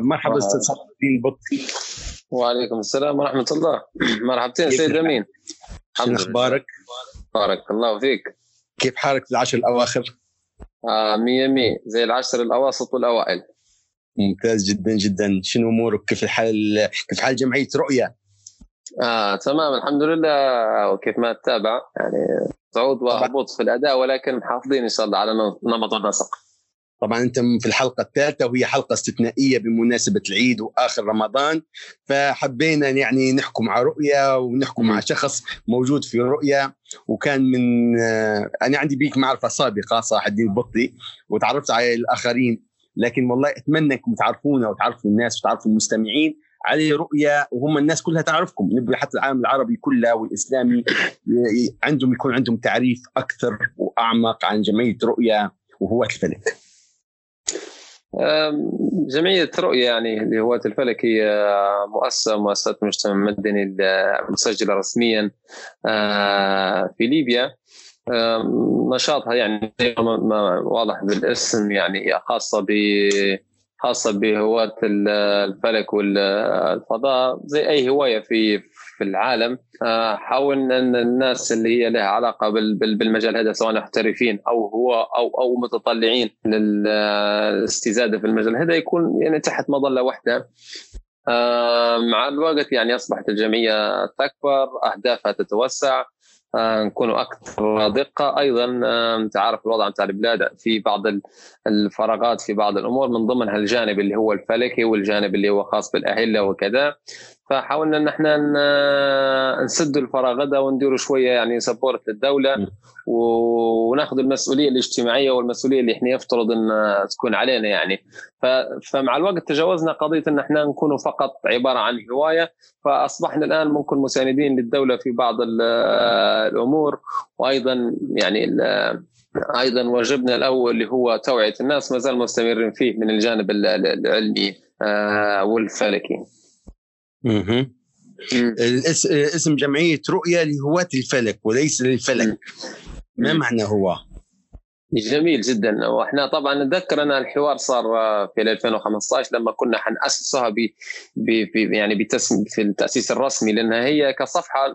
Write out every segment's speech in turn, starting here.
مرحبا أستاذ صلاح الدين بطي. وعليكم السلام ورحمة الله. مرحبتين سيد أمين. شنو أخبارك؟ بارك الله فيك. كيف حالك في العشر الأواخر؟ آه مية مية. زي العشر الأواسط والأوائل. ممتاز جدا جدا. شنو أمورك؟ كيف الحال؟ كيف حال جمعية رؤية؟ آه تمام. الحمد لله. وكيف ما تتابع؟ يعني صعود وهبوط في الأداء ولكن محافظين إن شاء الله على نمط النسق طبعا أنت في الحلقة الثالثة وهي حلقة استثنائية بمناسبة العيد وآخر رمضان فحبينا يعني نحكم مع رؤية ونحكم مع شخص موجود في رؤية وكان من آه، أنا عندي بيك معرفة سابقة صلاح الدين البطي وتعرفت على الآخرين. لكن والله أتمنى أنكم تعرفونا وتعرفوا الناس وتعرفوا المستمعين عليه رؤية وهم الناس كلها تعرفكم. نبغى حتى العالم العربي كله والإسلامي عندهم يكون عندهم تعريف أكثر وأعمق عن جمعية رؤية وهواة الفلك. جمعية رؤية يعني لهواة الفلك هي مؤسسة مؤسسة مجتمع مدني مسجلة رسميا آه، في ليبيا. نشاطها يعني واضح بالاسم يعني خاصة ب خاصة بهواة الفلك والفضاء زي أي هواية في في العالم. آه، حاول إن الناس اللي هي لها علاقة بالمجال هذا سواء محترفين أو هو أو أو متطلعين للاستزادة في المجال هذا يكون يعني تحت مظلة واحدة. آه، مع الوقت يعني أصبحت الجمعية تكبر أهدافها تتوسع. آه، نكونوا أكثر دقة. أيضا انت عارف الوضع نتاع البلاد في بعض الفراغات في بعض الأمور من ضمنها الجانب اللي هو الفلكي والجانب اللي هو خاص بالأهلة وكذا. فحاولنا إن إحنا نسد الفراغ ده ونديروا شوية يعني سبورت للدولة وناخذ المسؤولية الاجتماعية والمسؤولية اللي إحنا يفترض إن تكون علينا يعني. فمع الوقت تجاوزنا قضية إن إحنا نكون فقط عبارة عن هواية فأصبحنا الآن ممكن مساندين للدولة في بعض الأمور. وأيضا يعني أيضا واجبنا الأول اللي هو توعية الناس ما زال مستمرين فيه من الجانب العلمي آه، والفلكي. أها اسم جمعية رؤية لهواة الفلك وليس للفلك. ما معنى هو؟ جميل جدا. وإحنا طبعا نتذكر أن الحوار صار في 2015 لما كنا حنأسسها ب يعني بتسم في التأسيس الرسمي لانها هي كصفحة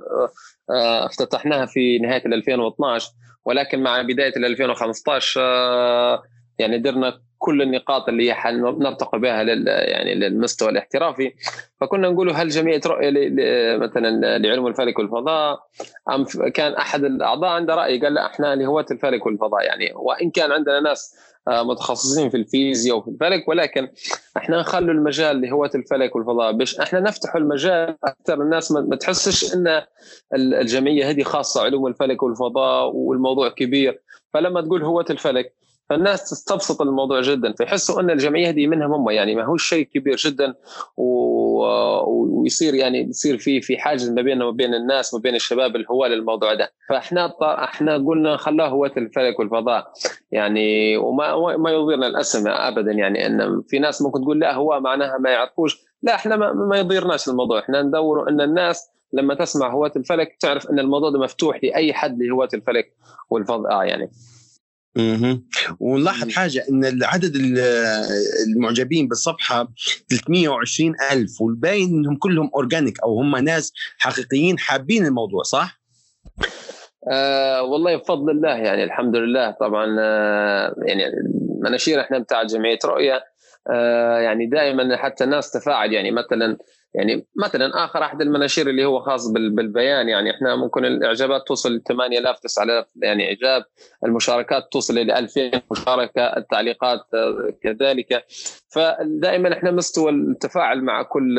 آه، افتتحناها في نهاية 2012 ولكن مع بداية 2015 آه، يعني درنا كل النقاط اللي نرتقي بها لل يعني للمستوى الاحترافي. فكنا نقول هل جمعية رؤيه مثلا لعلوم الفلك والفضاء أم كان أحد الأعضاء عنده رأي قال لا إحنا لهواة الفلك والفضاء. يعني وإن كان عندنا ناس آه، متخصصين في الفيزياء وفي الفلك ولكن إحنا نخلوا المجال لهواة الفلك والفضاء. باش إحنا نفتحوا المجال أكثر الناس ما تحسش إن الجمعية هذه خاصة علوم الفلك والفضاء والموضوع كبير. فلما تقول هواة الفلك فالناس تستبسط الموضوع جدا فيحسوا أن الجمعية هذه منهم هم يعني ما هو شيء كبير جدا. ويصير يعني يصير في في حاجز ما بيننا وما بين الناس وما بين الشباب الهواة للموضوع ده. فإحنا إحنا قلنا خلاه هواة الفلك والفضاء. يعني وما ما يضيرنا الاسم ابدا يعني إن في ناس ممكن تقول لا هو معناها ما يعرفوش. لا إحنا ما, ما يضيرناش الموضوع. إحنا ندور إن الناس لما تسمع هواة الفلك تعرف إن الموضوع ده مفتوح لأي حد لهواة الفلك والفضاء يعني. أها ونلاحظ حاجة إن عدد المعجبين بالصفحة 320 ألف والباين إنهم كلهم اورجانيك أو هم ناس حقيقيين حابين الموضوع صح؟ آه والله بفضل الله يعني الحمد لله. طبعا آه يعني المناشير إحنا بتاع جمعية رؤية آه يعني دائما حتى الناس تفاعل يعني مثلا يعني مثلا آخر أحد المناشير اللي هو خاص بالبيان يعني إحنا ممكن الإعجابات توصل ل 8000 9000 يعني إعجاب. المشاركات توصل إلى 2000 مشاركة التعليقات كذلك. فدائما إحنا مستوى التفاعل مع كل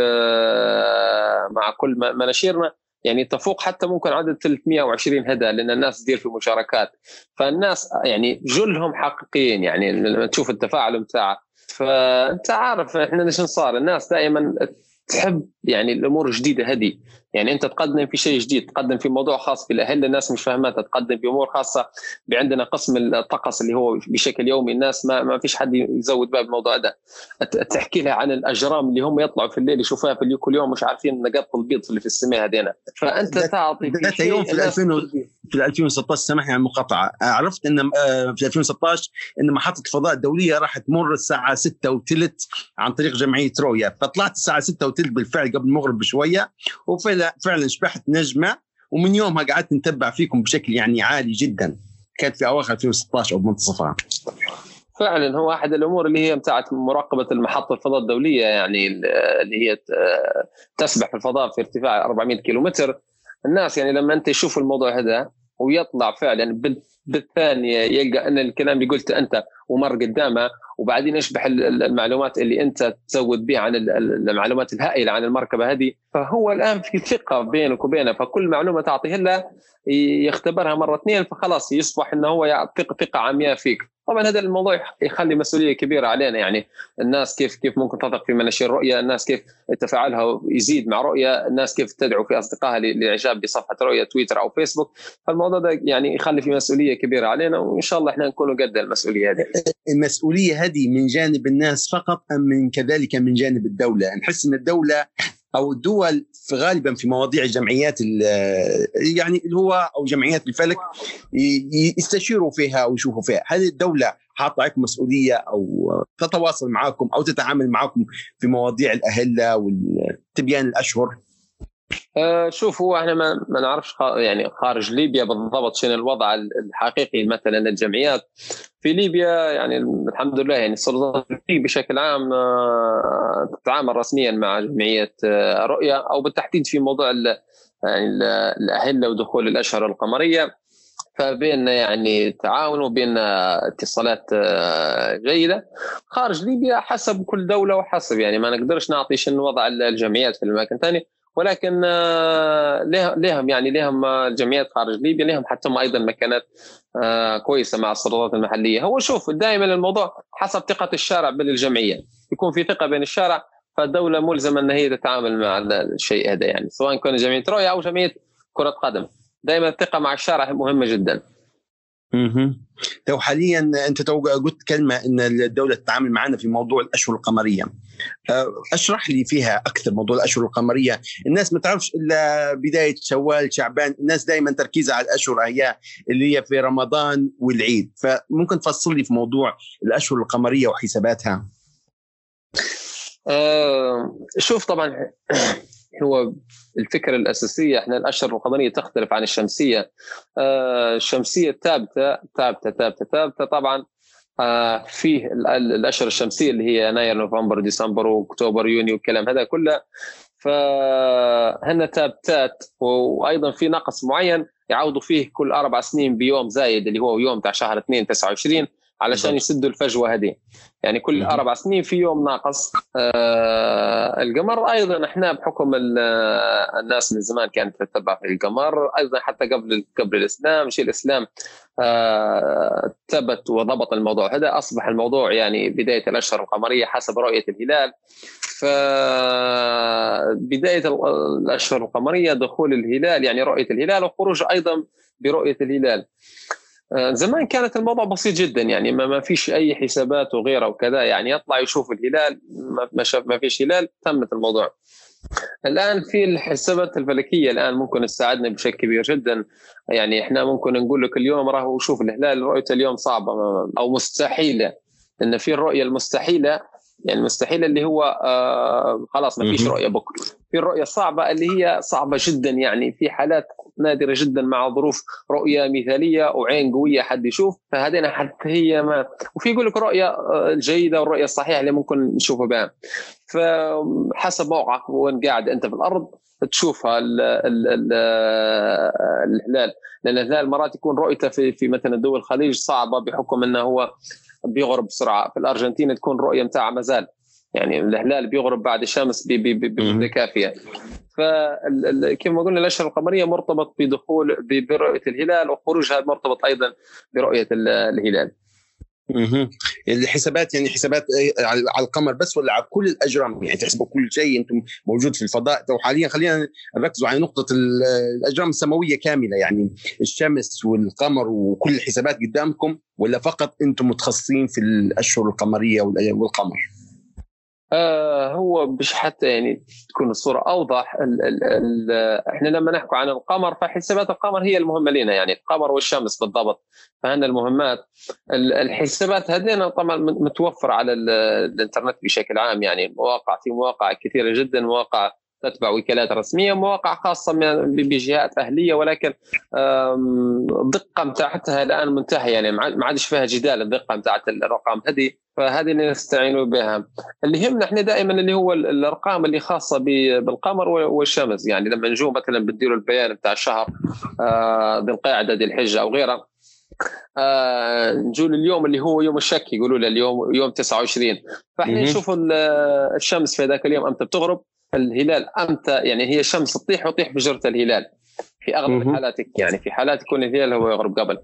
مع كل مناشيرنا يعني تفوق حتى ممكن عدد 320 هدى لأن الناس تدير في مشاركات فالناس يعني جلهم حقيقيين يعني لما تشوف التفاعل بتاعه فأنت عارف إحنا إيش صار الناس دائما تحب يعني الأمور الجديدة هذه. يعني انت تقدم في شيء جديد تقدم في موضوع خاص بالاهل الناس مش فاهماتها تقدم في أمور خاصة عندنا قسم الطقس اللي هو بشكل يومي الناس ما, ما فيش حد يزود باب الموضوع ده. تحكي لها عن الأجرام اللي هم يطلعوا في الليل يشوفوها في كل يوم مش عارفين نقاط البيض اللي في السماء هذينا. فأنت تعطي في يوم في 2000 في 2016 سامحني عن المقاطعه عرفت إن آه، في 2016 إن محطة الفضاء الدولية راح تمر الساعة 6 وثلث عن طريق جمعية رويا. فطلعت الساعة 6 وثلث بالفعل قبل المغرب بشوية فعلا شبحت نجمة ومن يومها قعدت نتبع فيكم بشكل يعني عالي جدا. كانت في أواخر 2016 أو بمنتصفها فعلا هو أحد الأمور اللي هي بتاعت مراقبة المحطة الفضاء الدولية يعني اللي هي تسبح في الفضاء في ارتفاع 400 كيلومتر. الناس يعني لما أنت تشوف الموضوع هذا ويطلع فعلا بالثانية يلقى أن الكلام اللي قلته أنت ومر قدامه وبعدين يشبح المعلومات اللي انت تزود بها عن المعلومات الهائلة عن المركبة هذه. فهو الآن في ثقة بينك وبينه فكل معلومة تعطيها له يختبرها مرة اثنين فخلاص يصبح إنه هو ثقه ثقة عمياء فيك. طبعا هذا الموضوع يخلي مسؤولية كبيرة علينا. يعني الناس كيف كيف ممكن تثق في مناشير رؤية الناس كيف تفاعلها يزيد مع رؤية الناس كيف تدعو في أصدقائها لإعجاب بصفحة رؤية تويتر أو فيسبوك. فالموضوع ده يعني يخلي في مسؤولية كبيرة علينا وإن شاء الله إحنا نكون قد المسؤولية هذه. المسؤولية هذه من جانب الناس فقط أم من كذلك من جانب الدولة؟ نحس إن الدولة أو الدول في غالبا في مواضيع الجمعيات يعني اللي هو أو جمعيات الفلك يستشيروا فيها أو يشوفوا فيها. هل الدولة حاطة عليكم مسؤولية أو تتواصل معكم أو تتعامل معكم في مواضيع الأهلة والتبيان الأشهر؟ أه شوف هو إحنا ما, ما نعرفش يعني خارج ليبيا بالضبط شنو الوضع الحقيقي مثلا الجمعيات في ليبيا يعني الحمد لله يعني السلطات بشكل عام أه تتعامل رسميا مع جمعية أه رؤيه أو بالتحديد في موضوع يعني الأهلة ودخول الأشهر القمرية. فبيننا يعني تعاون وبيننا اتصالات أه، جيدة. خارج ليبيا حسب كل دولة وحسب يعني ما نقدرش نعطي شنو وضع الجمعيات في الاماكن الثانية ولكن آه، لهم يعني لهم جمعيات خارج ليبيا لهم حتى هم أيضا مكانات آه، كويسة مع السلطات المحلية. هو شوف دائما الموضوع حسب ثقة الشارع بالجمعية. يكون في ثقة بين الشارع فالدولة ملزمة إن هي تتعامل مع الشيء هذا يعني سواء كان جمعية رؤية أو جمعية كرة قدم. دائما الثقة مع الشارع مهمة جدا. أها تو حاليا أنت تو قلت كلمة إن الدولة تتعامل معنا في موضوع الأشهر القمرية. أه، أشرح لي فيها أكثر موضوع الأشهر القمرية. الناس ما تعرفش إلا بداية شوال شعبان. الناس دائما تركيزها على الأشهر هي اللي هي في رمضان والعيد. فممكن تفصل لي في موضوع الأشهر القمرية وحساباتها. أه شوف طبعا هو الفكرة الأساسية. إحنا الأشهر القمريه تختلف عن الشمسية. آه الشمسية ثابته ثابتة ثابتة ثابتة. طبعا آه فيه الأشهر الشمسية اللي هي يناير نوفمبر ديسمبر واكتوبر يونيو والكلام هذا كله. فهن ثابتات. وأيضا في نقص معين يعوضوا فيه كل أربع سنين بيوم زايد اللي هو يوم تاع شهر 2 29 علشان يسدوا الفجوة هذه. يعني كل أربع سنين في يوم ناقص آه القمر. أيضا إحنا بحكم الناس من زمان كانت تتبع في القمر. أيضا حتى قبل قبل الإسلام شيء الإسلام آه ثبت وضبط الموضوع. هذا أصبح الموضوع يعني بداية الأشهر القمرية حسب رؤية الهلال. فبدايه الأشهر القمرية دخول الهلال يعني رؤية الهلال وخروج أيضا برؤية الهلال. آه، زمان كانت الموضوع بسيط جدا يعني ما, فيش أي حسابات وغيرها وكذا يعني يطلع يشوف الهلال ما شاف ما فيش هلال تمت الموضوع. الآن في الحسابات الفلكية الآن ممكن تساعدنا بشكل كبير جدا. يعني إحنا ممكن نقول لك اليوم راهو شوف الهلال رؤيته اليوم صعبة أو مستحيلة. إن في الرؤية المستحيلة يعني المستحيل اللي هو آه خلاص ما فيش رؤية بكرة. في الرؤيه الصعبه اللي هي صعبة جدا يعني في حالات نادرة جدا مع ظروف رؤية مثالية وعين قوية حد يشوف فهذين حتى هي ما. وفي يقول لك رؤية آه، جيدة والرؤية الصحيحة اللي ممكن نشوفها بها فحسب موقعك وين قاعد أنت في الأرض تشوفها الهلال لأن الهلال مرات يكون رؤيته في في مثلا دول الخليج صعبة بحكم إنه هو بيغرب بسرعة. في الأرجنتين تكون رؤية متاع مازال. يعني الهلال بيغرب بعد الشمس بمده كافيه فكما قلنا الأشهر القمرية مرتبط بدخول برؤية الهلال وخروجها مرتبط أيضا برؤية الهلال. أها الحسابات يعني حسابات على القمر بس ولا على كل الأجرام؟ يعني تحسبوا كل شيء أنتم موجود في الفضاء. وحاليا خلينا نركزوا على نقطة الأجرام السماوية كاملة. يعني الشمس والقمر وكل الحسابات قدامكم ولا فقط أنتم متخصصين في الأشهر القمرية والقمر؟ آه هو مش حتى يعني تكون الصورة أوضح ال ال ال إحنا لما نحكي عن القمر فحسابات القمر هي المهمة لنا يعني القمر والشمس بالضبط فهنا المهمات. الحسابات هذين طبعا متوفرة على الإنترنت بشكل عام يعني مواقع في مواقع كثيرة جدا مواقع تتبع وكالات رسمية مواقع خاصة بجهات أهلية ولكن الدقة بتاعتها الآن منتهية. يعني ما عادش فيها جدال الدقة بتاعت الارقام هذه فهذه اللي نستعين بها. اللي يهمنا إحنا دائما اللي هو الأرقام اللي خاصة بالقمر والشمس. يعني لما نجوا مثلا بتديروا البيان بتاع الشهر آه، ذي القاعدة ذي الحجة أو غيرها آه نجوا اليوم اللي هو يوم الشك يقولوا له اليوم يوم 29 فإحنا نشوف الشمس في ذاك اليوم أمتى بتغرب الهلال إمتى يعني هي الشمس تطيح وتطيح بجرة الهلال في أغلب الحالات يعني في حالات يكون الهلال هو يغرب قبل.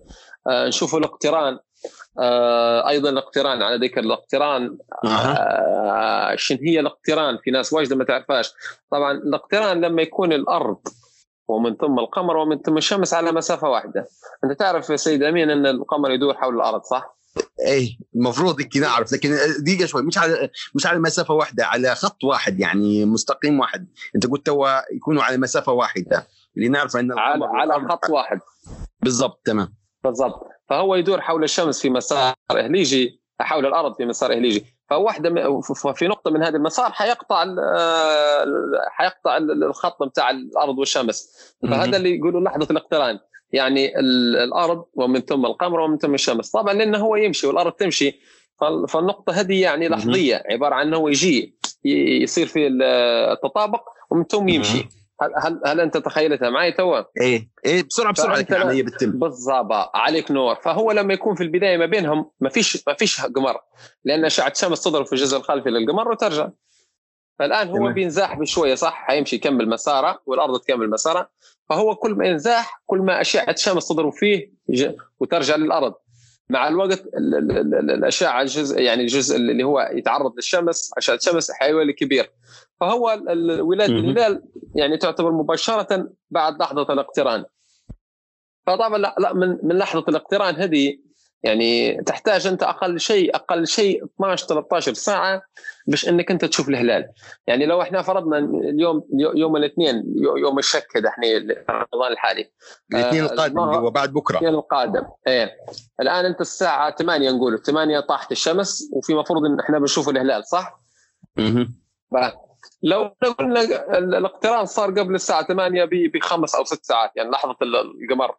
آه نشوف الاقتران. آه أيضا الاقتران على ذكر الاقتران. آه شن هي الاقتران؟ في ناس واجد ما تعرفهاش. طبعا الاقتران لما يكون الأرض ومن ثم القمر ومن ثم الشمس على مسافة واحدة. أنت تعرف يا سيد أمين أن القمر يدور حول الأرض صح؟ إيه المفروض هيك نعرف لكن دقيقة شوي مش على مش على مسافة واحدة على خط واحد يعني مستقيم واحد. أنت قلت توا يكونوا على مسافة واحدة اللي نعرف إن على, على خط واحد. بالضبط تمام. بالضبط. فهو يدور حول الشمس في مسار إهليجي حول الأرض في مسار إهليجي. فواحدة في نقطة من هذا المسار حيقطع آه، حيقطع الخط بتاع الأرض والشمس. فهذا اللي يقولوا لحظة الاقتران. يعني الأرض ومن ثم القمر ومن ثم الشمس. طبعا لأنه هو يمشي والأرض تمشي. فالنقطة هذه يعني لحظية عبارة عن إنه يجي يصير في التطابق ومن ثم يمشي. هل هل, هل أنت تخيلتها معي توا؟ إيه. إيه بسرعة بسرعة العملية بتتم. بالضبط. عليك نور. فهو لما يكون في البداية ما بينهم ما فيش ما فيش قمر. لأن أشعة الشمس تضرب في الجزء الخلفي للقمر وترجع. فالآن هو. بينزاح بشوية صح؟ حيمشي يكمل مساره والأرض تكمل مسارها فهو كل ما ينزاح كل ما أشعة الشمس تضرب فيه وترجع للأرض. مع الوقت الأشعة الجزء يعني الجزء اللي هو يتعرض للشمس أشعة الشمس حيولي كبير. فهو ولاده الهلال يعني تعتبر مباشرة بعد لحظة الاقتران. فطبعا لا, لا من من لحظة الاقتران هذه يعني تحتاج أنت أقل شيء أقل شيء 12 13 ساعة باش إنك أنت تشوف الهلال. يعني لو إحنا فرضنا اليوم يوم الاثنين يوم الشك هذا إحنا رمضان الحالي. الاثنين آه، القادم اللي هو بعد بكرة. الاثنين القادم. إيه. الآن أنت الساعة 8 نقول 8 طاحت الشمس وفي مفروض إن إحنا بنشوف الهلال صح؟ أها لو قلنا الاقتران صار قبل الساعة 8 بخمس أو ست ساعات يعني لحظة القمر.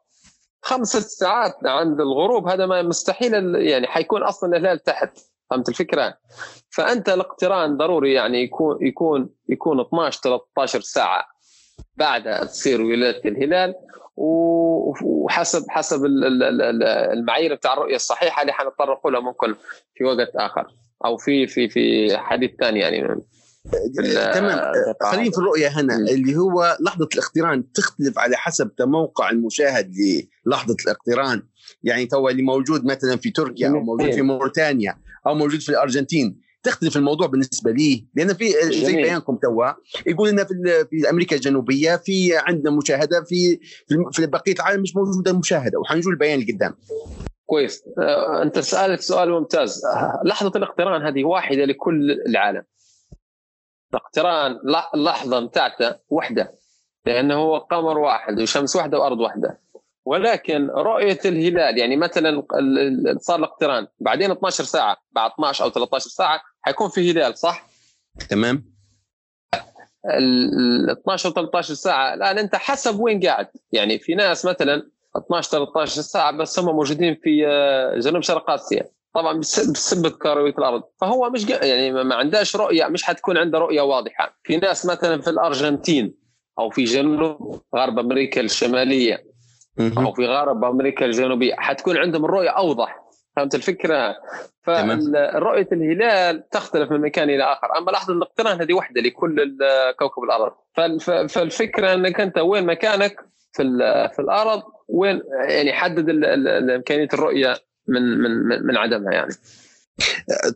خمس ست ساعات عند الغروب هذا ما مستحيل يعني حيكون أصلا الهلال تحت فهمت الفكرة؟ فأنت الاقتران ضروري يعني يكون يكون يكون 12 13 ساعة بعدها تصير ولاده الهلال وحسب حسب المعايير بتاع الرؤية الصحيحة اللي حنتطرق لها ممكن في وقت آخر أو في في في حديث ثاني يعني تمام. خلينا في الرؤية هنا اللي هو لحظة الاقتران تختلف على حسب موقع المشاهد للحظة الاقتران. يعني تو اللي موجود مثلا في تركيا أو موجود في موريتانيا أو موجود في الأرجنتين تختلف الموضوع بالنسبة لي لأن في زي بيانكم توا يقول لنا في في أمريكا الجنوبية في عندنا مشاهدة في في بقية العالم مش موجودة المشاهدة وحنجوا البيان اللي قدام. كويس. آه، أنت سألك سؤال ممتاز. لحظة الاقتران هذه واحدة لكل العالم. اقتران اللحظه بتاعته وحدة لأنه هو قمر واحد وشمس واحدة وأرض واحدة. ولكن رؤية الهلال يعني مثلا صار الاقتران بعدين 12 ساعة بعد 12 أو 13 ساعة حيكون في هلال صح؟ تمام. ال 12 13 ساعة الآن أنت حسب وين قاعد؟ يعني في ناس مثلا 12 13 ساعة بس هم موجودين في آه، جنوب شرق آسيا. طبعا بسبب كرويه الأرض. فهو مش يعني ما عندهاش رؤية مش حتكون عنده رؤية واضحة. في ناس مثلا في الأرجنتين أو في جنوب غرب أمريكا الشمالية أو في غرب أمريكا الجنوبية حتكون عندهم الرؤيه أوضح. فهمت الفكرة؟ فرؤيه الهلال تختلف من مكان إلى آخر، أما لحظة الاقتران هذه واحدة لكل كوكب الأرض، فالفكرة إنك أنت وين مكانك في في الأرض وين يعني حدد امكانيه الرؤية من من من عدمها يعني.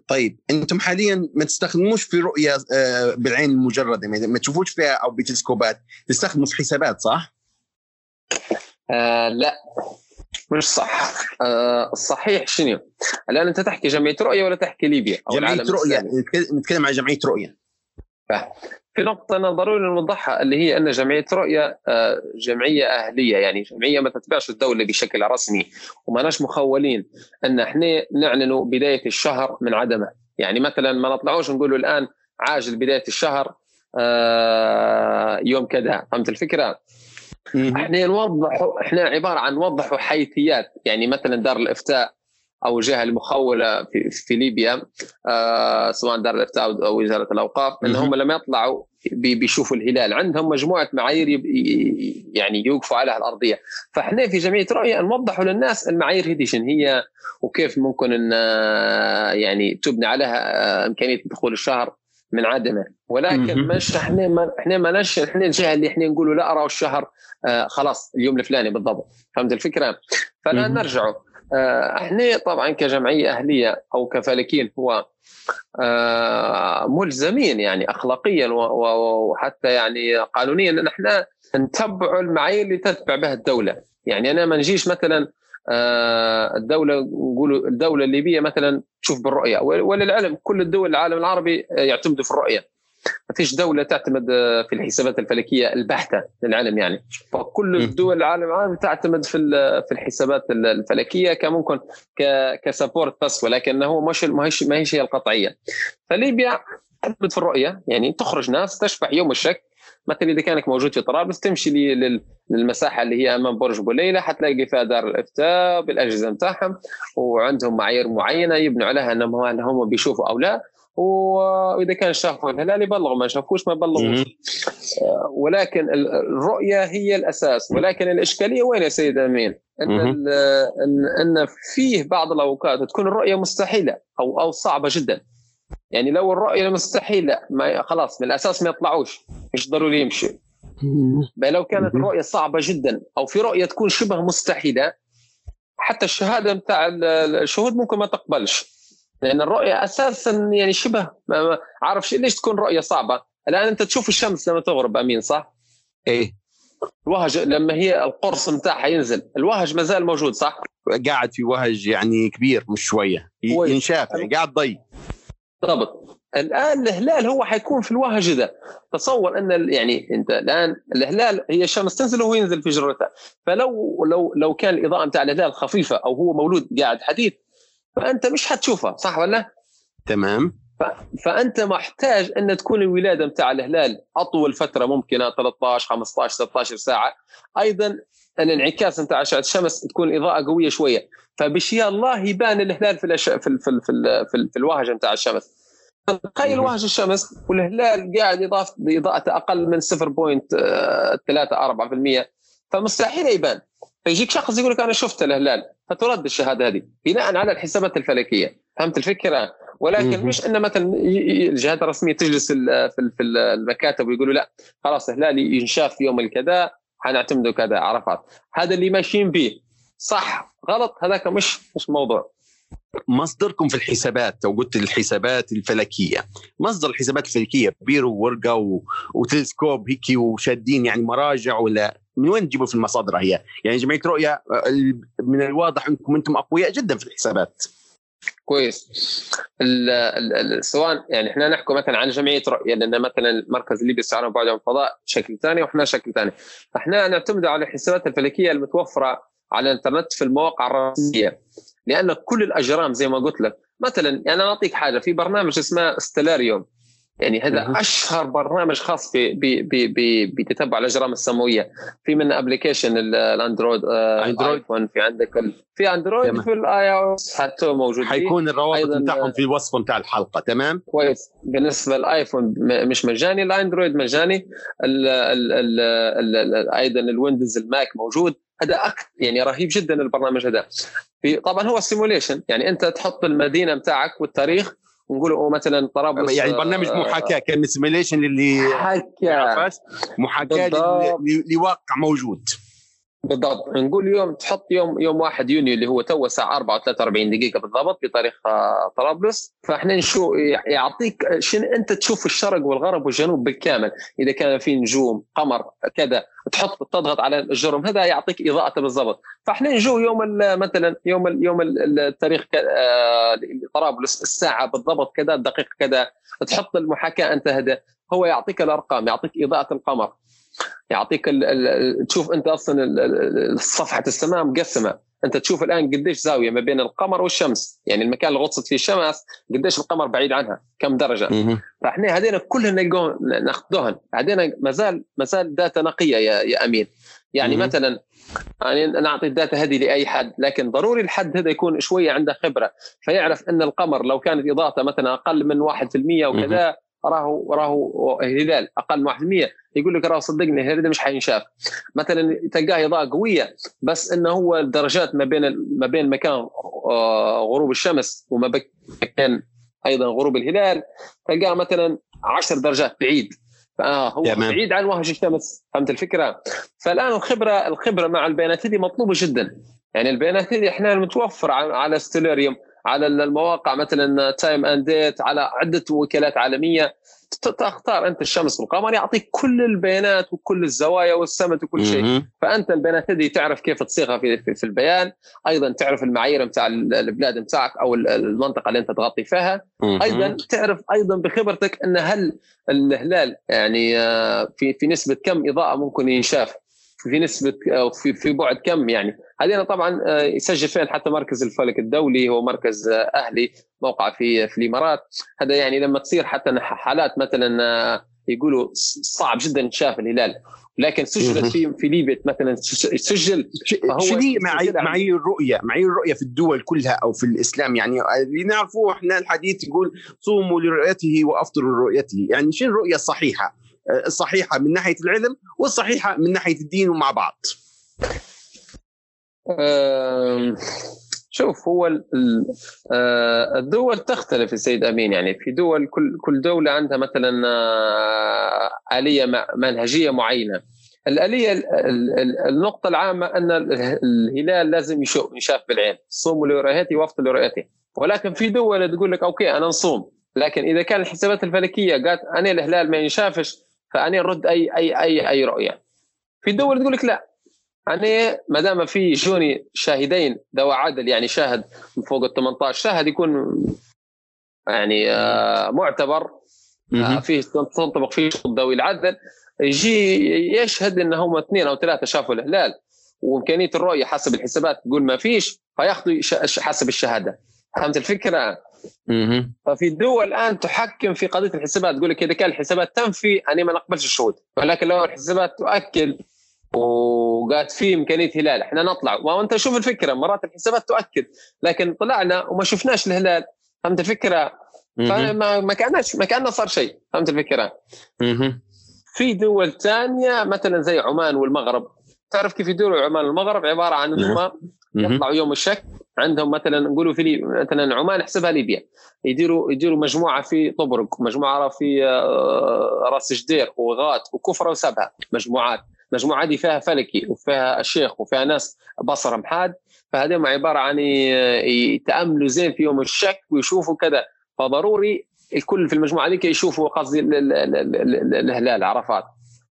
طيب أنتم حاليا ما تستخدموش في رؤية آه، بالعين المجردة ما تشوفوش فيها أو بتلسكوبات؟ تستخدموا في حسابات صح؟ آه لا. مش صح. آه الصحيح شنو؟ الآن أنت تحكي جمعية رؤية ولا تحكي ليبيا أو جمعية رؤية. نتكلم عن جمعية رؤية. في نقطة أنا ضروري نوضحها اللي هي أن جمعية رؤية آه، جمعية أهلية يعني جمعية ما تتبعش الدولة بشكل رسمي وماناش مخولين أن إحنا نعلنوا بداية الشهر من عدمه. يعني مثلا ما نطلعوش نقولوا الآن عاجل بداية الشهر آه، يوم كذا. فهمت الفكرة؟ إحنا نوضح إحنا عبارة عن نوضحوا حيثيات. يعني مثلا دار الإفتاء أو الجهه المخولة في, في ليبيا آه سواء دار الإفتاء أو وزارة الأوقاف إن هم لما يطلعوا بيشوفوا الهلال. عندهم مجموعة معايير يعني يوقفوا عليها الأرضية. فإحنا في جمعية رؤية نوضحوا للناس المعايير هذه شنو هي وكيف ممكن أن آه، يعني تبني عليها آه، إمكانية دخول الشهر من عدمه. ولكن مش إحنا ما إحنا ما نش إحنا الجهة اللي إحنا نقولوا لا ارى الشهر آه خلاص اليوم الفلاني بالضبط. فهمت الفكرة؟ فلا نرجعوا. إحنا طبعا كجمعية أهلية أو كفالكين هو آه ملزمين يعني اخلاقيا وحتى يعني قانونيا إن إحنا نتبع المعايير اللي تتبع بها الدولة. يعني أنا ما نجيش مثلا آه، الدولة نقولوا الدولة الليبية مثلا تشوف بالرؤية. وللعلم كل الدول العالم العربي يعتمدوا في الرؤية. ما فيش دولة تعتمد في الحسابات الفلكية البحتة للعلم يعني. فكل الدول العالم العربي تعتمد في في الحسابات الفلكية كممكن كسبورت بس ولكنه مش ما هيش هي القطعية. فليبيا تعتمد في الرؤية يعني تخرج ناس تشبح يوم الشك. مثلا إذا كانك موجود في طرابلس تمشي للمساحة اللي هي أمام برج بوليلة حتلاقي فيها دار الإفتاء بالأجهزة نتاعهم وعندهم معايير معينة يبنوا عليها إنهم هم بيشوفوا أو لا. وإذا كان شافوا الهلال يبلغوا ما شافوش ما يبلغوش آه، ولكن الرؤية هي الأساس. ولكن الإشكالية وين يا سيد أمين؟ إن ان فيه بعض الأوقات تكون الرؤية مستحيلة أو أو صعبة جدا. يعني لو الرؤية مستحيلة ما خلاص من الأساس ما يطلعوش. مش ضروري يمشي. بل لو كانت الرؤيه صعبة جدا أو في رؤية تكون شبه مستحيلة حتى الشهادة بتاع الشهود ممكن ما تقبلش. لأن الرؤية أساسا يعني شبه ما عارف ليش تكون رؤية صعبة؟ الآن أنت تشوف الشمس لما تغرب أمين صح؟ إيه. الوهج لما هي القرص نتاعها ينزل الوهج ما زال موجود صح؟ قاعد في وهج يعني كبير مش شوية. ينشاف يعني قاعد ضي بالضبط. الآن الهلال هو حيكون في الوهج ده. تصور أن يعني أنت الآن الهلال هي الشمس تنزل وهو ينزل في جرته فلو لو لو كان الإضاءة نتاع الهلال خفيفة أو هو مولود قاعد حديث فأنت مش حتشوفها صح ولا؟ تمام. فأنت محتاج أن تكون الولادة نتاع الهلال أطول فترة ممكنة 13 15 16 ساعة. أيضا الانعكاس نتاع أشعة الشمس تكون إضاءة قوية شوية. فبشياء الله يبان الهلال في الأش... في ال... في ال... في, ال... في, ال... في الوهج نتاع الشمس. تخيل وهج الشمس والهلال قاعد يضاف باضاءته أقل من 0.3 4% فمستحيل يبان. فيجيك شخص يقول لك أنا شفت الهلال فترد الشهادة هذه. بناء على الحسابات الفلكية. فهمت الفكرة؟ ولكن مش ان مثلا الجهات الرسمية تجلس في المكاتب ويقولوا لا خلاص الهلال ينشاف في يوم الكذا حنعتمدوا كذا عرفات. هذا اللي ماشيين به. صح غلط هذاك مش مش موضوع. مصدركم في الحسابات أو قلت الحسابات الفلكية. مصدر الحسابات الفلكية بيرو وورقه و... وتلسكوب هيك وشادين يعني مراجع ولا من وين تجيبوا في المصادر هي؟ يعني جمعية رؤية من الواضح إنكم أنتم أقوياء جدا في الحسابات. كويس. ال ال سواء يعني إحنا نحكي مثلا عن جمعية رؤية لأن مثلا المركز الليبي استعانه بعد عن الفضاء شكل ثاني وإحنا شكل ثاني. إحنا نعتمد على الحسابات الفلكية المتوفرة على الإنترنت في المواقع الرسميه لأن كل الأجرام زي ما قلت لك. مثلا أنا أعطيك حاجة في برنامج اسمه ستلاريوم يعني هذا أشهر برنامج خاص بتتبع الأجرام السماوية. في من application الأندرويد آه، أندرويد؟ في عندك ال... في أندرويد في ال iOS حتى موجود حيكون الروابط بتاعهم في الوصف بتاع الحلقة تمام؟ كويس. بالنسبة للايفون مش مجاني الاندرويد مجاني. ال ال ال ال ال أيضا الويندوز الماك موجود. هذا أكثر يعني رهيب جدا البرنامج هذا. طبعا هو simulation يعني أنت تحط المدينة بتاعك والتاريخ ونقول مثلا طرابلس يعني برنامج آه، محاكاه كان simulation اللي محاكاه محاكاه لواقع موجود. بالضبط. نقول يوم تحط يوم يوم 1 يونيو اللي هو تو الساعة 4 و43 دقيقة بالضبط بتاريخ آه، طرابلس. فإحنا نشوف يعطيك شنو أنت تشوف الشرق والغرب والجنوب بالكامل. إذا كان في نجوم قمر كذا تحط تضغط على الجرم. هذا يعطيك اضاءته بالضبط. فإحنا نجو يوم مثلا يوم يوم التاريخ آه، طرابلس الساعة بالضبط كذا الدقيقة كذا. تحط المحاكاة أنت هذا هو يعطيك الأرقام يعطيك إضاءة القمر. يعطيك ال ال تشوف أنت أصلا صفحة السماء مقسمة. أنت تشوف الآن قديش زاوية ما بين القمر والشمس. يعني المكان اللي غطست فيه الشمس قديش القمر بعيد عنها. كم درجة. فإحنا هذين كلهم نلقوهم ناخذوهم هذين ما زال ما زال data نقية يا, يا أمين. يعني مثلا يعني نعطي ال data هذه لأي حد. لكن ضروري الحد هذا يكون شوية عنده خبرة. فيعرف أن القمر لو كانت إضاءته مثلا أقل من 1% وكذا راهو راهو هلال أقل من 1% يقول لك راهو صدقني الهلال مش حينشاف. مثلا تلقاه اضاءه قوية بس إنه هو الدرجات ما بين ما بين مكان آه، غروب الشمس وما بين أيضا غروب الهلال تلقاه مثلا 10 درجات بعيد. فهو يمام. بعيد عن وهج الشمس. فهمت الفكرة؟ فالآن الخبرة الخبرة مع البيانات هذه مطلوبة جدا. يعني البيانات هذه إحنا متوفره على Stellarium. على المواقع مثلا Time and Date على عدة وكالات عالمية. تختار أنت الشمس والقمر يعطيك كل البيانات وكل الزوايا والسمت وكل شيء. فأنت البيانات هذه تعرف كيف تصيغها في, في, في البيان. أيضا تعرف المعايير بتاع البلاد بتاعك أو المنطقة اللي أنت تغطي فيها. أيضا تعرف أيضا بخبرتك أن هل الهلال يعني آه، في في نسبة كم إضاءة ممكن ينشاف؟ في نسبة في في بعد كم يعني؟ هذه طبعا آه، يسجل فين حتى مركز الفلك الدولي هو مركز آه، أهلي موقع في في الإمارات. هذا يعني لما تصير حتى حالات مثلا آه، يقولوا صعب جدا شاف الهلال. لكن سجلت في في ليبيا مثلا سجل فهو شو معايير الرؤية؟ معايير الرؤية في الدول كلها أو في الإسلام؟ يعني اللي نعرفه إحنا الحديث يقول صوموا لرؤيته وأفطروا لرؤيته. يعني شنو الرؤية الصحيحة؟ الصحيحة من ناحية العلم والصحيحة من ناحية الدين ومع بعض. شوف هو آه، الدول تختلف السيد أمين. يعني في دول كل كل دولة عندها مثلا آه، آلية منهجية معينة. الآلية النقطة العامة أن الهلال لازم يشاف بالعين. صوموا لرؤيته وافطروا لرؤيته ولكن في دول تقول لك أوكي أنا نصوم. لكن إذا كان الحسابات الفلكية قالت أنا الهلال ما ينشافش فأنا نرد اي اي اي أي رؤية. في دول تقول لك لا. يعني ما دام في جوني شاهدين ذوى عدل يعني شاهد من فوق ال 18 شاهد يكون يعني آه معتبر آه فيه تنطبق فيه شروط ذوي العدل. يجي يشهد إن هم اثنين أو ثلاثة شافوا الهلال وإمكانية الرؤية حسب الحسابات تقول ما فيش فياخذوا حسب الشهادة. فهمت الفكرة؟ ففي دول الآن تحكم في قضية الحسابات تقول لك إذا كان الحسابات تنفي أنا ما نقبلش الشهود. ولكن لو الحسابات تؤكد وقالت في إمكانية هلال. إحنا نطلع. وأنت شوف الفكرة. مرات الحسابات تؤكد. لكن طلعنا وما شفناش الهلال. فهمت الفكرة؟ فما ما كانش ما كأنه صار شيء. فهمت الفكرة؟ في دول ثانية مثلا زي عمان والمغرب. تعرف كيف يدوروا عمان والمغرب؟ عبارة عن انهم يطلعوا يوم الشك. عندهم مثلا نقولوا في مثلا عمان حسبها ليبيا. يديروا يديروا مجموعة في طبرق مجموعة في آه، راس جدير وغات وكفره وسبها. مجموعات. المجموعه دي فيها فلكي وفيها الشيخ وفيها ناس بصرهم حاد فهذول عبارة عن يتأملوا زين في يوم الشك ويشوفوا كذا. فضروري الكل في المجموعة دي يشوفوا قصدي الهلال عرفات.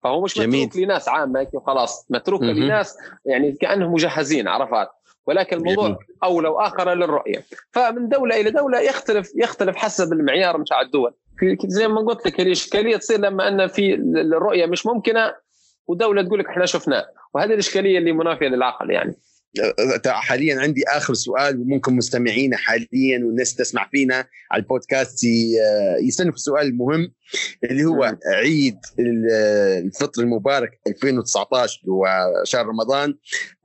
فهو مش جميل. متروك لناس عامة وخلاص. متروك لناس يعني كأنهم مجهزين عرفات. ولكن الموضوع. اولى واخر للرؤية. فمن دولة إلى دولة يختلف يختلف حسب المعيار متاع الدول. زي ما قلت لك الاشكاليه تصير لما أن في الرؤية مش ممكنة ودوله تقول لك إحنا شفناه. وهذه الإشكالية اللي منافية للعقل يعني. حاليا عندي آخر سؤال وممكن مستمعينا حاليا والناس تسمع فينا على البودكاست يستنوا في السؤال المهم اللي هو عيد الفطر المبارك 2019 اللي هو شهر رمضان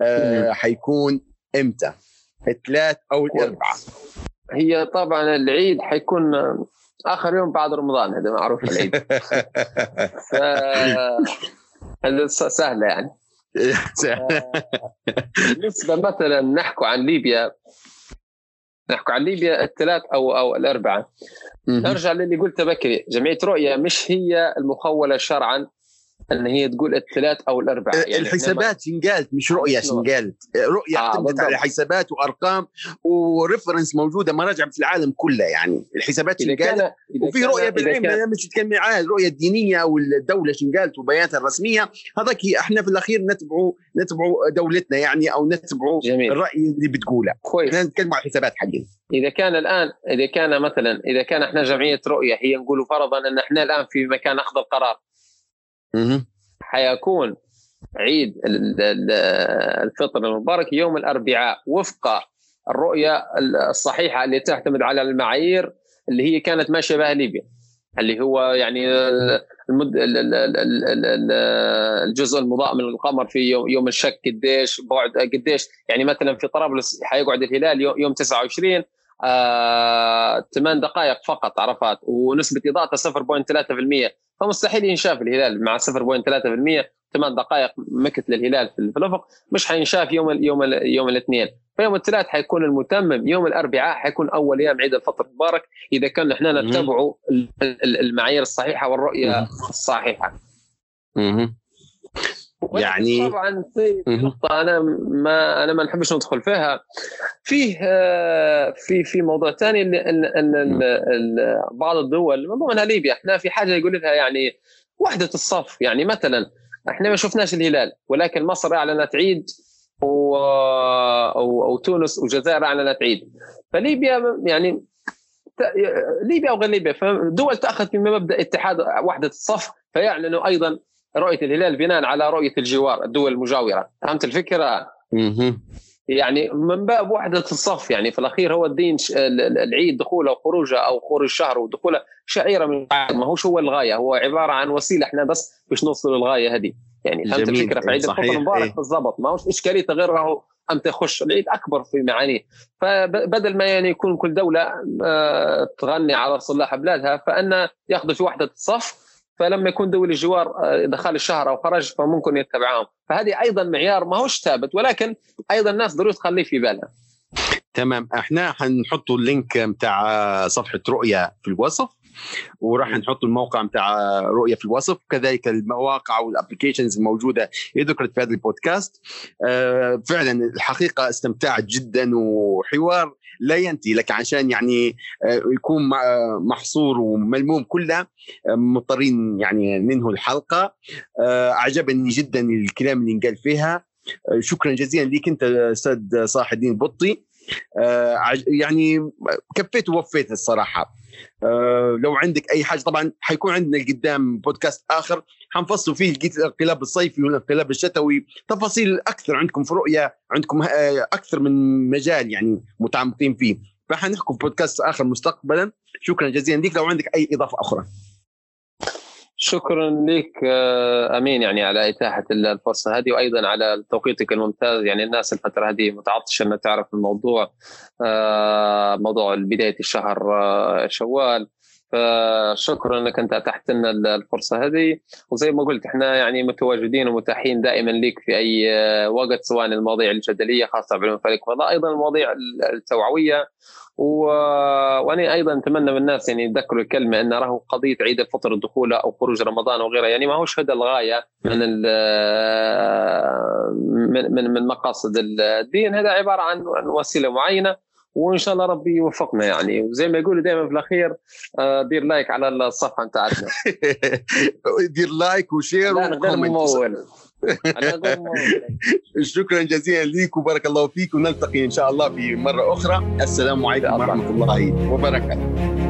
آه، حيكون إمتى؟ الثلاث أو الأربعاء. هي طبعا العيد حيكون آخر يوم بعد رمضان هذا معروف العيد. ف... سهلة يعني. بالنسبة مثلا نحكي عن ليبيا. نحكي عن ليبيا الثلاث أو أو الأربعة. نرجع للي قلته بكري. جمعية رؤية مش هي المخولة شرعا؟ إن هي تقول الثلاث أو الاربعاء يعني الحسابات شنقالت مش رؤية شنقالت رؤية آه اعتمدت على حسابات وأرقام وريفرنس موجودة مراجع في العالم كله يعني. الحسابات شنقالت وفي رؤية بالعلم مش تكمل الرؤية الدينية أو الدولة شنقالت وبياناتها الرسمية هذاك إحنا في الأخير نتبعوا نتبعوا دولتنا يعني أو نتبعوا جميل. الرأي اللي بتقوله. كويس. إحنا نتكلم عن الحسابات حقنا إذا كان الان إذا كان مثلا إذا كان إحنا جمعية رؤية هي نقول فرضا إن إحنا الآن في مكان أخذ القرار. حيكون عيد الفطر المبارك يوم الأربعاء وفق الرؤية الصحيحة اللي تعتمد على المعايير اللي هي كانت ماشيه بها ليبيا اللي هو يعني المد... الجزء المضاء من القمر في يوم, يوم الشك قديش بعد قديش يعني مثلا في طرابلس حيقعد الهلال يوم 29 آه 8 دقائق فقط عرفات؟ ونسبة إضاءته 0.3% فمستحيل ينشاف الهلال مع 0.3% 8 دقائق مكت للهلال في الافق مش حينشاف يوم ال يوم ال يوم الاثنين. فيوم الثلاث حيكون المتمم يوم الأربعاء حيكون أول أيام عيد الفطر المبارك. إذا كان إحنا نتبع المعايير الصحيحة والرؤية الصحيحة. يعني طبعا في نقطة أنا ما أنا ما نحبش ندخل فيها. فيه في في موضوع ثاني أن أن بعض الدول من ضمنها ليبيا. إحنا في حاجة يقول لها يعني وحدة الصف. يعني مثلا إحنا ما شفناش الهلال ولكن مصر أعلنت عيد و... أو, أو تونس والجزائر أعلنت عيد. فليبيا يعني ليبيا أو غير ليبيا فدول تأخذ في مبدأ اتحاد وحدة الصف فيعلنوا أيضا رؤية الهلال بناء على رؤية الجوار الدول المجاورة. فهمت الفكرة؟ يعني من باب وحده الصف يعني. في الأخير هو الدين العيد دخوله وخروجه أو خروج الشهر ودخوله شعيرة من ما هوش هو الغاية هو عبارة عن وسيلة إحنا بس باش نوصل للغاية هذه. يعني فهمت الفكرة؟ في عيد الفطر المبارك إيه. بالضبط. ما هوش اشكاليته غير راهو انت تخش. العيد أكبر في معانيه. فبدل ما يعني يكون كل دولة آه، تغني على صلاح بلادها فأن ياخذوا في وحدة الصف فلما يكون دول الجوار آه، دخل الشهر أو خرج فممكن يتبعهم. فهذه أيضا معيار ما هوش ثابت ولكن أيضا الناس ضروري تخليه في بالها. تمام. إحنا حنحط ال link بتاع صفحة رؤية في الوصف وراح نحط الموقع بتاع رؤية في الوصف. كذلك المواقع وال applications الموجودة ذكرت في هذا البودكاست. آه، فعلا الحقيقة استمتعت جدا وحوار لا ينتهي لك عشان يعني آه، يكون محصور وملموم كله آه، مضطرين يعني ننهي الحلقة. أعجبني جدا الكلام اللي انقال فيها. شكرا جزيلا لك أنت أستاذ صلاح الدين بطي يعني كفيت ووفيت الصراحة. آه لو عندك أي حاجة طبعا حيكون عندنا قدام بودكاست آخر. حنفصل فيه الانقلاب الصيفي والانقلاب الشتوي. تفاصيل أكثر عندكم في رؤية عندكم آه، أكثر من مجال يعني متعمقين فيه. فحنحكم بودكاست آخر مستقبلا. شكرا جزيلا لك لو عندك أي إضافة أخرى. شكرا لك آه، أمين يعني على إتاحة الفرصة هذه وأيضا على توقيتك الممتاز. يعني الناس الفترة هذه متعطشة أنها تعرف الموضوع آه، موضوع بداية الشهر آه، شوال. فشكرا انك أنت اتحت لنا الفرصة هذه. وزي ما قلت إحنا يعني متواجدين ومتاحين دائما لك في أي وقت سواء المواضيع الجدلية خاصة بعلوم الفلك والفضاء أيضا المواضيع التوعوية. و... وأنا أيضا أتمنى من الناس يعني يتذكروا الكلمة إن راهو قضية عيد الفطر الدخول أو خروج رمضان وغيرها يعني ما هوش هذا الغاية من ال... من من, من مقاصد الدين. هذا عبارة عن وسيلة معينة وإن شاء الله ربي يوفقنا يعني. وزي ما يقولوا دائما في الأخير آه، دير لايك على الصفحة بتاعتنا دير like و share و comment. شكرا جزيلا لك وبارك الله فيك ونلتقي إن شاء الله في مرة أخرى. السلام عليكم ورحمة الله وبركاته.